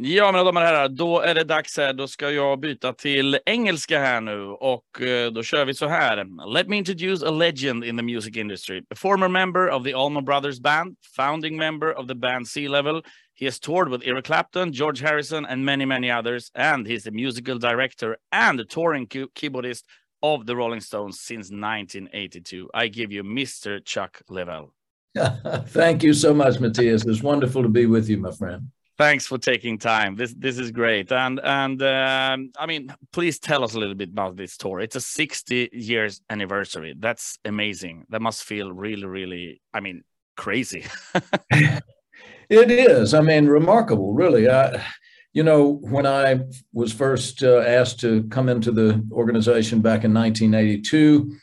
Ja, mina damer och herrar, då är det dags här. Då ska jag byta till engelska här nu och eh, då kör vi så här. Let me introduce a legend in the music industry. A former member of the Allman Brothers Band, founding member of the band Sea Level. He has toured with Eric Clapton, George Harrison, and many, many others. And he's the musical director and a touring keyboardist of the Rolling Stones since 1982. I give you Mr. Chuck Level. Thank you so much, Matthias. It's wonderful to be with you, my friend. Thanks for taking time. This this is great, and and um, I mean, please tell us a little bit about this tour. It's a 60 years anniversary. That's amazing. That must feel really, really. I mean, crazy. it is. I mean, remarkable, really. I, you know, when I was first uh, asked to come into the organization back in 1982,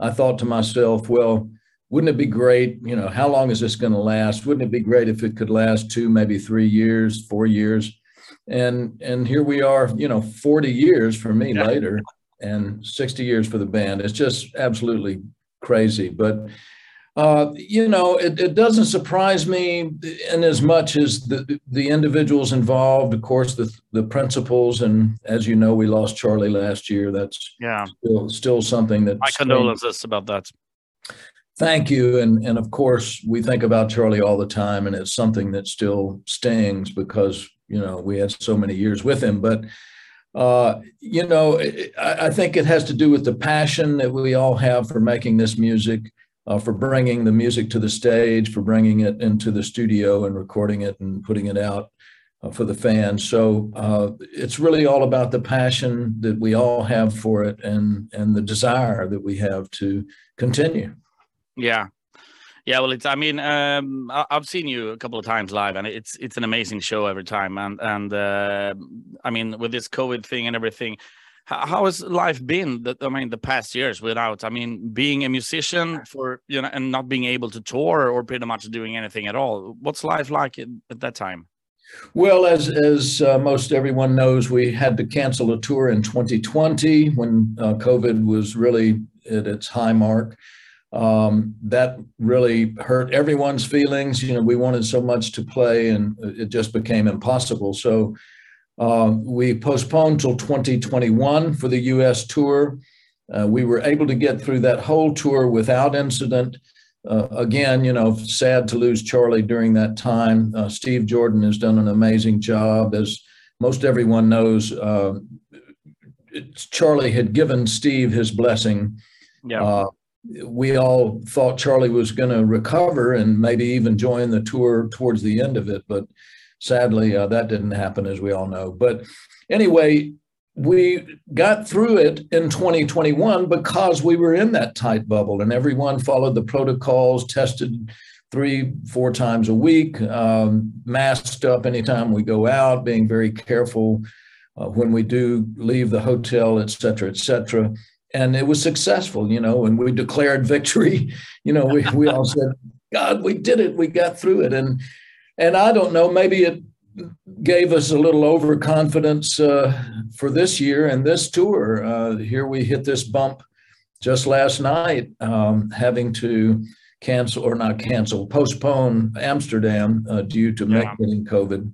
I thought to myself, well wouldn't it be great? You know, how long is this going to last? Wouldn't it be great if it could last two, maybe three years, four years? And and here we are, you know, 40 years for me yeah. later and 60 years for the band. It's just absolutely crazy. But uh, you know, it, it doesn't surprise me in as much as the, the individuals involved, of course, the, the principals. And as you know, we lost Charlie last year. That's yeah, still, still something that my condolences about that. Thank you. And, and of course, we think about Charlie all the time, and it's something that still stings because, you know, we had so many years with him. But, uh, you know, I, I, think it has to do with the passion that we all have for making this music, uh, for bringing the music to the stage, for bringing it into the studio and recording it and putting it out. Uh, for the fans, so uh, it's really all about the passion that we all have for it, and and the desire that we have to continue. Yeah. Yeah, well, it's. I mean, um, I, have seen you a couple of times live, and it's it's an amazing show every time. And and uh, I mean, with this COVID thing and everything, how, has life been? That I mean, the past years without. I mean, being a musician for you know, and not being able to tour or pretty much doing anything at all. What's life like at, at that time? Well, as as uh, most everyone knows, we had to cancel a tour in 2020 when uh, COVID was really at its high mark um, that really hurt everyone's feelings. You know, we wanted so much to play, and it just became impossible. So uh, we postponed till 2021 for the U.S. tour. Uh, we were able to get through that whole tour without incident. Uh, again, you know, sad to lose Charlie during that time. Uh, Steve Jordan has done an amazing job, as most everyone knows. Uh, Charlie had given Steve his blessing. Yeah uh, we all thought Charlie was going to recover and maybe even join the tour towards the end of it, but sadly uh, that didn't happen, as we all know. But anyway, we got through it in 2021 because we were in that tight bubble and everyone followed the protocols, tested three, four times a week, um, masked up anytime we go out, being very careful uh, when we do leave the hotel, et cetera, et cetera and it was successful, you know, and we declared victory. You know, we, we all said, God, we did it. We got through it. And, and I don't know, maybe it gave us a little overconfidence uh, for this year and this tour. Uh, here we hit this bump just last night, um, having to cancel or not cancel, postpone Amsterdam uh, due to yeah. getting COVID.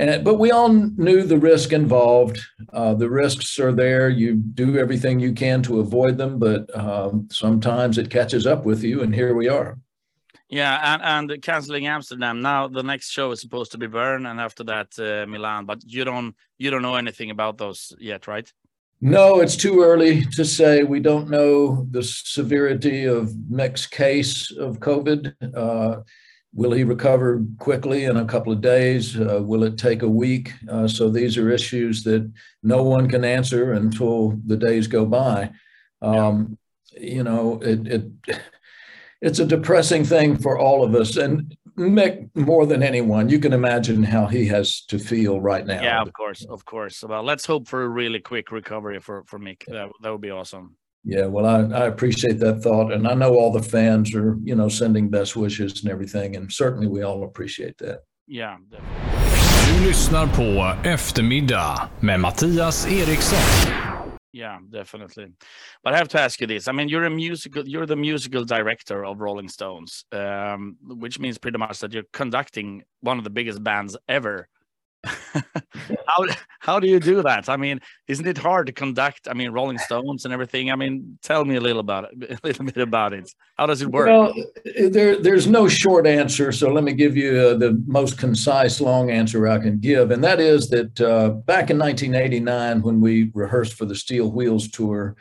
And, but we all knew the risk involved. Uh, the risks are there. You do everything you can to avoid them, but um, sometimes it catches up with you, and here we are. Yeah, and, and canceling Amsterdam. Now the next show is supposed to be Bern, and after that uh, Milan. But you don't you don't know anything about those yet, right? No, it's too early to say. We don't know the severity of Mick's case of COVID. Uh, Will he recover quickly in a couple of days? Uh, will it take a week? Uh, so these are issues that no one can answer until the days go by. Um, you know, it, it it's a depressing thing for all of us, and Mick more than anyone. You can imagine how he has to feel right now. Yeah, of course, of course. Well, let's hope for a really quick recovery for for Mick. That, that would be awesome. Yeah, well, I, I appreciate that thought, and I know all the fans are, you know, sending best wishes and everything, and certainly we all appreciate that. Yeah. Du lyssnar på Eftermiddag med Mattias Eriksson. Yeah, definitely. But I have to ask you this. I mean, you're a musical, you're the musical director of Rolling Stones, um, which means pretty much that you're conducting one of the biggest bands ever how how do you do that? I mean, isn't it hard to conduct? I mean, Rolling Stones and everything. I mean, tell me a little about it, a little bit about it. How does it work? Well, there, there's no short answer, so let me give you uh, the most concise, long answer I can give, and that is that uh, back in 1989, when we rehearsed for the Steel Wheels tour,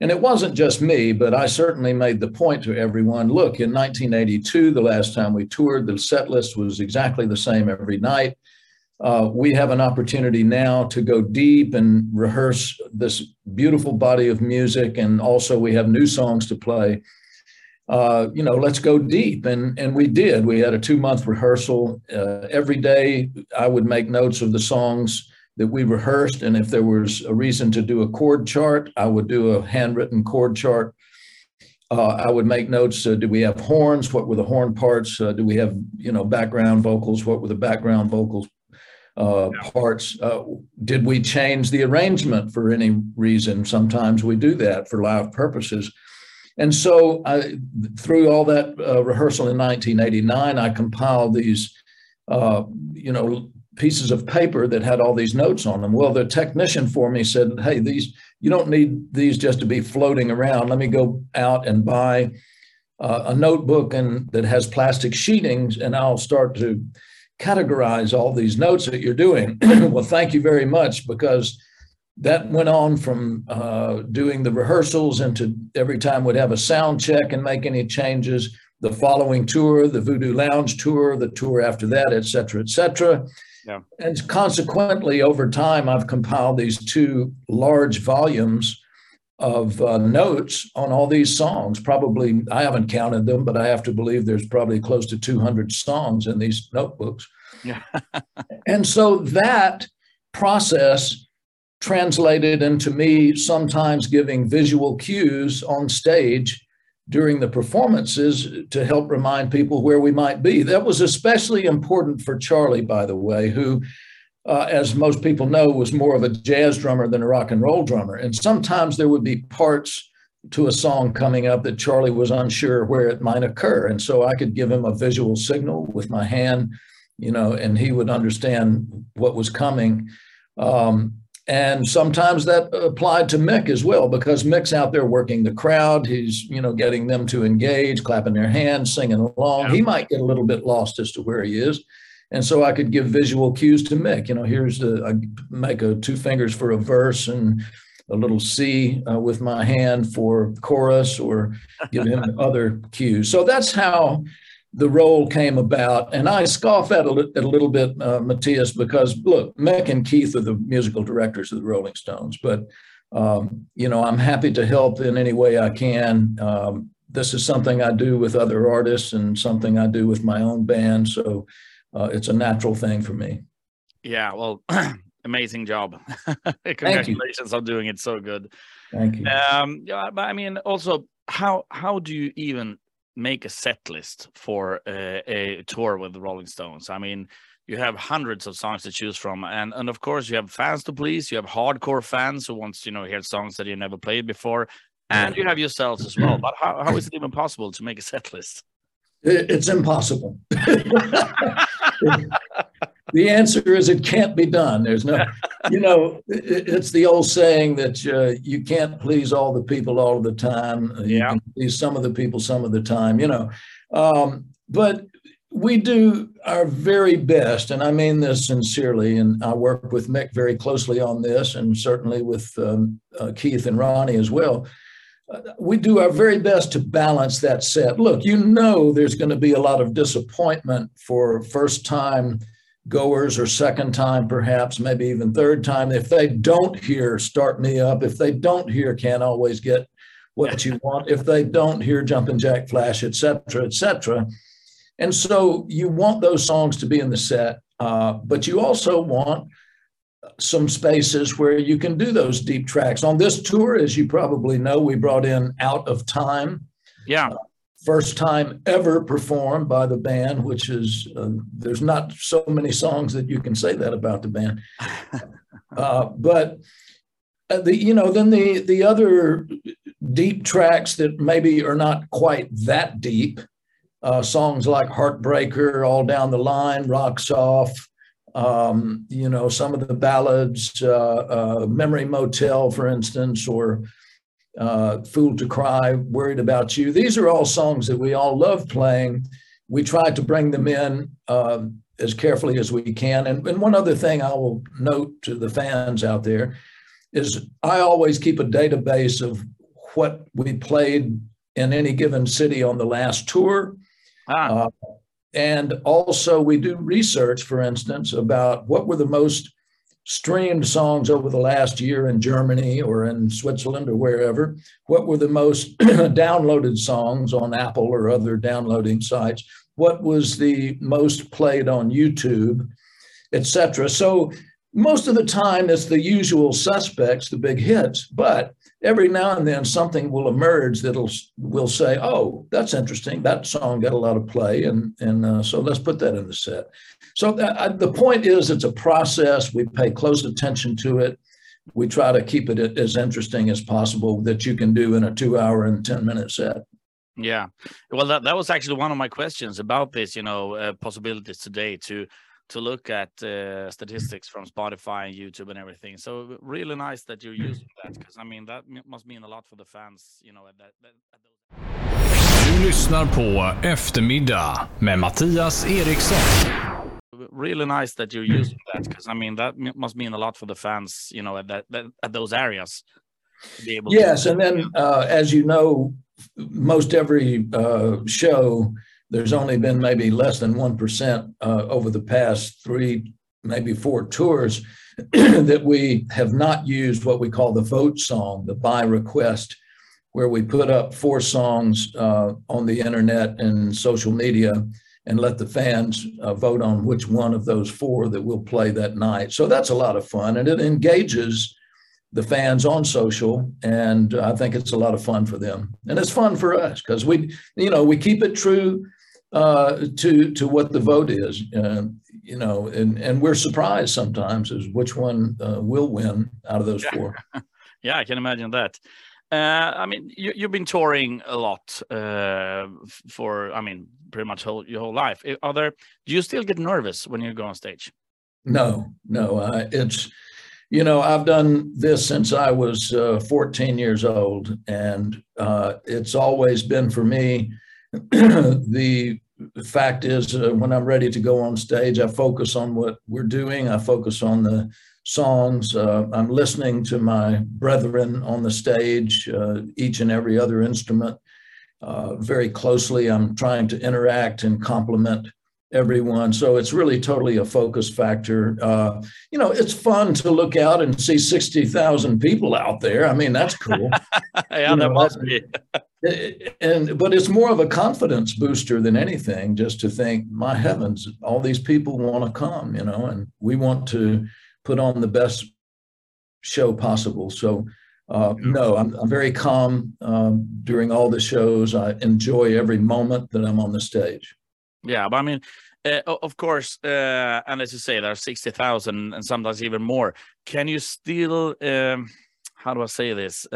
and it wasn't just me, but I certainly made the point to everyone. Look, in 1982, the last time we toured, the set list was exactly the same every night uh, we have an opportunity now to go deep and rehearse this beautiful body of music, and also we have new songs to play. Uh, you know, let's go deep, and and we did. We had a two month rehearsal uh, every day. I would make notes of the songs that we rehearsed, and if there was a reason to do a chord chart, I would do a handwritten chord chart. Uh, I would make notes. Uh, do we have horns? What were the horn parts? Uh, do we have you know background vocals? What were the background vocals? Uh, parts. Uh, did we change the arrangement for any reason? Sometimes we do that for live purposes. And so, I, through all that uh, rehearsal in 1989, I compiled these, uh, you know, pieces of paper that had all these notes on them. Well, the technician for me said, "Hey, these you don't need these just to be floating around. Let me go out and buy." Uh, a notebook and that has plastic sheetings, and I'll start to categorize all these notes that you're doing. well, thank you very much because that went on from uh, doing the rehearsals into every time we'd have a sound check and make any changes. The following tour, the Voodoo Lounge tour, the tour after that, et cetera, et cetera. Yeah. And consequently, over time, I've compiled these two large volumes of uh, notes on all these songs. Probably, I haven't counted them, but I have to believe there's probably close to 200 songs in these notebooks. Yeah. and so that process translated into me sometimes giving visual cues on stage during the performances to help remind people where we might be. That was especially important for Charlie, by the way, who uh, as most people know, was more of a jazz drummer than a rock and roll drummer. And sometimes there would be parts to a song coming up that Charlie was unsure where it might occur. And so I could give him a visual signal with my hand, you know, and he would understand what was coming. Um, and sometimes that applied to Mick as well, because Mick's out there working the crowd. He's, you know, getting them to engage, clapping their hands, singing along. Yeah. He might get a little bit lost as to where he is. And so I could give visual cues to Mick. You know, here's the, I make a two fingers for a verse and a little C uh, with my hand for chorus or give him other cues. So that's how the role came about. And I scoff at it a, little bit, uh, Matthias, because look, Mick and Keith are the musical directors of the Rolling Stones. But, um, you know, I'm happy to help in any way I can. Um, this is something I do with other artists and something I do with my own band. So uh, it's a natural thing for me. Yeah, well, amazing job. Congratulations on doing it so good. Thank you. Um, yeah, but I mean, also, how how do you even make a set list for a, a tour with the Rolling Stones? I mean, you have hundreds of songs to choose from, and and of course, you have fans to please. You have hardcore fans who wants you know hear songs that you never played before, and you have yourselves as well. But how, how is it even possible to make a set list? It's impossible. the answer is it can't be done. There's no, you know, it's the old saying that uh, you can't please all the people all the time. You yeah. can please some of the people some of the time, you know. Um, but we do our very best, and I mean this sincerely. And I work with Mick very closely on this, and certainly with um, uh, Keith and Ronnie as well we do our very best to balance that set. Look, you know there's going to be a lot of disappointment for first time goers or second time, perhaps, maybe even third time. If they don't hear Start Me Up, if they don't hear Can't Always Get What You Want, if they don't hear Jumpin' Jack Flash, et cetera, et cetera. And so you want those songs to be in the set, uh, but you also want some spaces where you can do those deep tracks. On this tour, as you probably know, we brought in Out of Time. Yeah. Uh, first time ever performed by the band, which is, uh, there's not so many songs that you can say that about the band. uh, but uh, the, you know, then the, the other deep tracks that maybe are not quite that deep, uh, songs like Heartbreaker, All Down the Line, Rocks Off, Um, you know, some of the ballads, uh, uh, Memory Motel, for instance, or uh, Fool to Cry, Worried About You. These are all songs that we all love playing. We try to bring them in um, as carefully as we can. And, and one other thing I will note to the fans out there is I always keep a database of what we played in any given city on the last tour. Ah. Uh, and also, we do research, for instance, about what were the most streamed songs over the last year in Germany or in Switzerland or wherever. What were the most downloaded songs on Apple or other downloading sites? What was the most played on YouTube, etc. So most of the time, it's the usual suspects, the big hits, but every now and then something will emerge that'll will say, "Oh, that's interesting. That song got a lot of play, and and uh, so let's put that in the set." So that, uh, the point is, it's a process. We pay close attention to it. We try to keep it as interesting as possible that you can do in a two-hour and ten-minute set. Yeah, well, that, that was actually one of my questions about this. You know, uh, possibilities today to to look at uh, statistics from Spotify and YouTube and everything. So really nice that you're using that because I mean that must mean a lot for the fans, you know. At that, at those... Du lyssnar på Eftermiddag med Mattias Eriksson. Really nice that you're using that because I mean that must mean a lot for the fans, you know, at that, that at those areas. yes, to... and then uh, as you know, most every uh, show there's only been maybe less than 1% uh, over the past three, maybe four tours that we have not used what we call the vote song, the by request, where we put up four songs uh, on the internet and social media and let the fans uh, vote on which one of those four that we'll play that night. So that's a lot of fun and it engages the fans on social and i think it's a lot of fun for them and it's fun for us because we you know we keep it true uh, to to what the vote is. Uh, you know, and and we're surprised sometimes as which one uh, will win out of those yeah. four. yeah, I can imagine that. Uh, I mean, you, have been touring a lot uh, for, I mean, pretty much whole, your whole life. Are there? Do you still get nervous when you go on stage? No, no. it's, you know, I've done this since I was uh, 14 years old, and it's always been for me the the fact is, uh, when I'm ready to go on stage, I focus on what we're doing. I focus on the songs. Uh, I'm listening to my brethren on the stage, uh, each and every other instrument, uh, very closely. I'm trying to interact and complement everyone. So it's really totally a focus factor. Uh, you know, it's fun to look out and see 60,000 people out there. I mean, that's cool. yeah, you know, that must be. and but it's more of a confidence booster than anything just to think my heavens all these people want to come you know and we want to put on the best show possible so uh, no I'm, I'm very calm um, during all the shows i enjoy every moment that i'm on the stage yeah but i mean uh, of course uh, and as you say there are 60000 and sometimes even more can you still um, how do i say this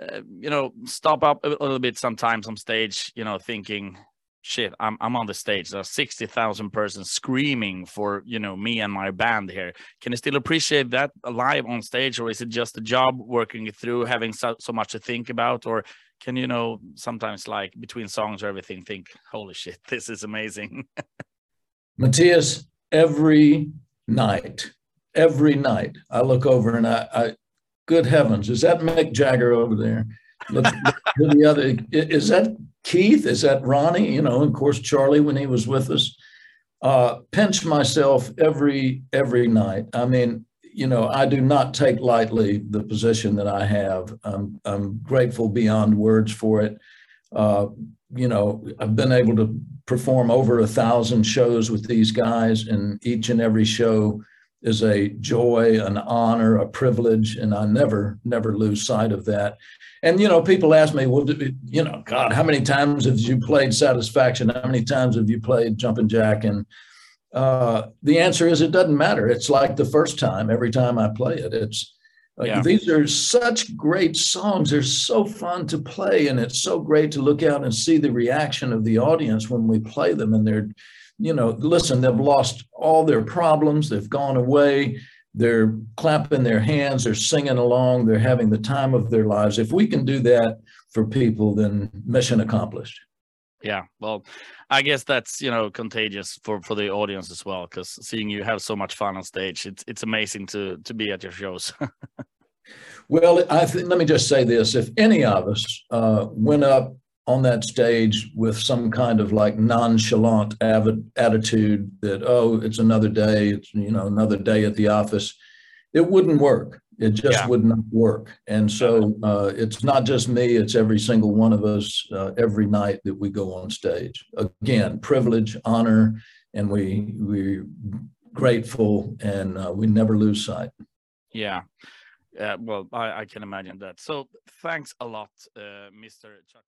uh, you know, stop up a little bit sometimes on stage, you know, thinking, shit, I'm I'm on the stage. There's 60,000 persons screaming for, you know, me and my band here. Can you still appreciate that live on stage or is it just a job working it through having so, so much to think about or can you know sometimes like between songs or everything think, holy shit, this is amazing. Matthias, every night, every night I look over and I, I good heavens, is that Mick Jagger over there? Look, look the other, is that Keith? Is that Ronnie? You know, of course, Charlie when he was with us. Uh, pinch myself every every night. I mean, you know, I do not take lightly the position that I have. I'm, I'm grateful beyond words for it. Uh, you know, I've been able to perform over a thousand shows with these guys, and each and every show is a joy, an honor, a privilege, and I never, never lose sight of that. And you know, people ask me, well, you know, God, how many times have you played Satisfaction? How many times have you played Jumpin' Jack? And uh, the answer is, it doesn't matter. It's like the first time. Every time I play it, it's uh, yeah. these are such great songs. They're so fun to play, and it's so great to look out and see the reaction of the audience when we play them, and they're you know, listen, they've lost all their problems, they've gone away, they're clapping their hands, they're singing along, they're having the time of their lives. If we can do that for people, then mission accomplished. Yeah, well, I guess that's you know contagious for for the audience as well because seeing you have so much fun on stage, it's it's amazing to to be at your shows. well, I think let me just say this: if any of us uh, went up on that stage with some kind of like nonchalant avid attitude that oh, it's another day, it's you know another day at the office, it wouldn't work. It just yeah. would not work. And so uh, it's not just me, it's every single one of us uh, every night that we go on stage. Again, privilege, honor, and we, we're grateful and uh, we never lose sight. Yeah. Yeah, well, I, I can imagine that. So thanks a lot, uh, Mr. Chuck.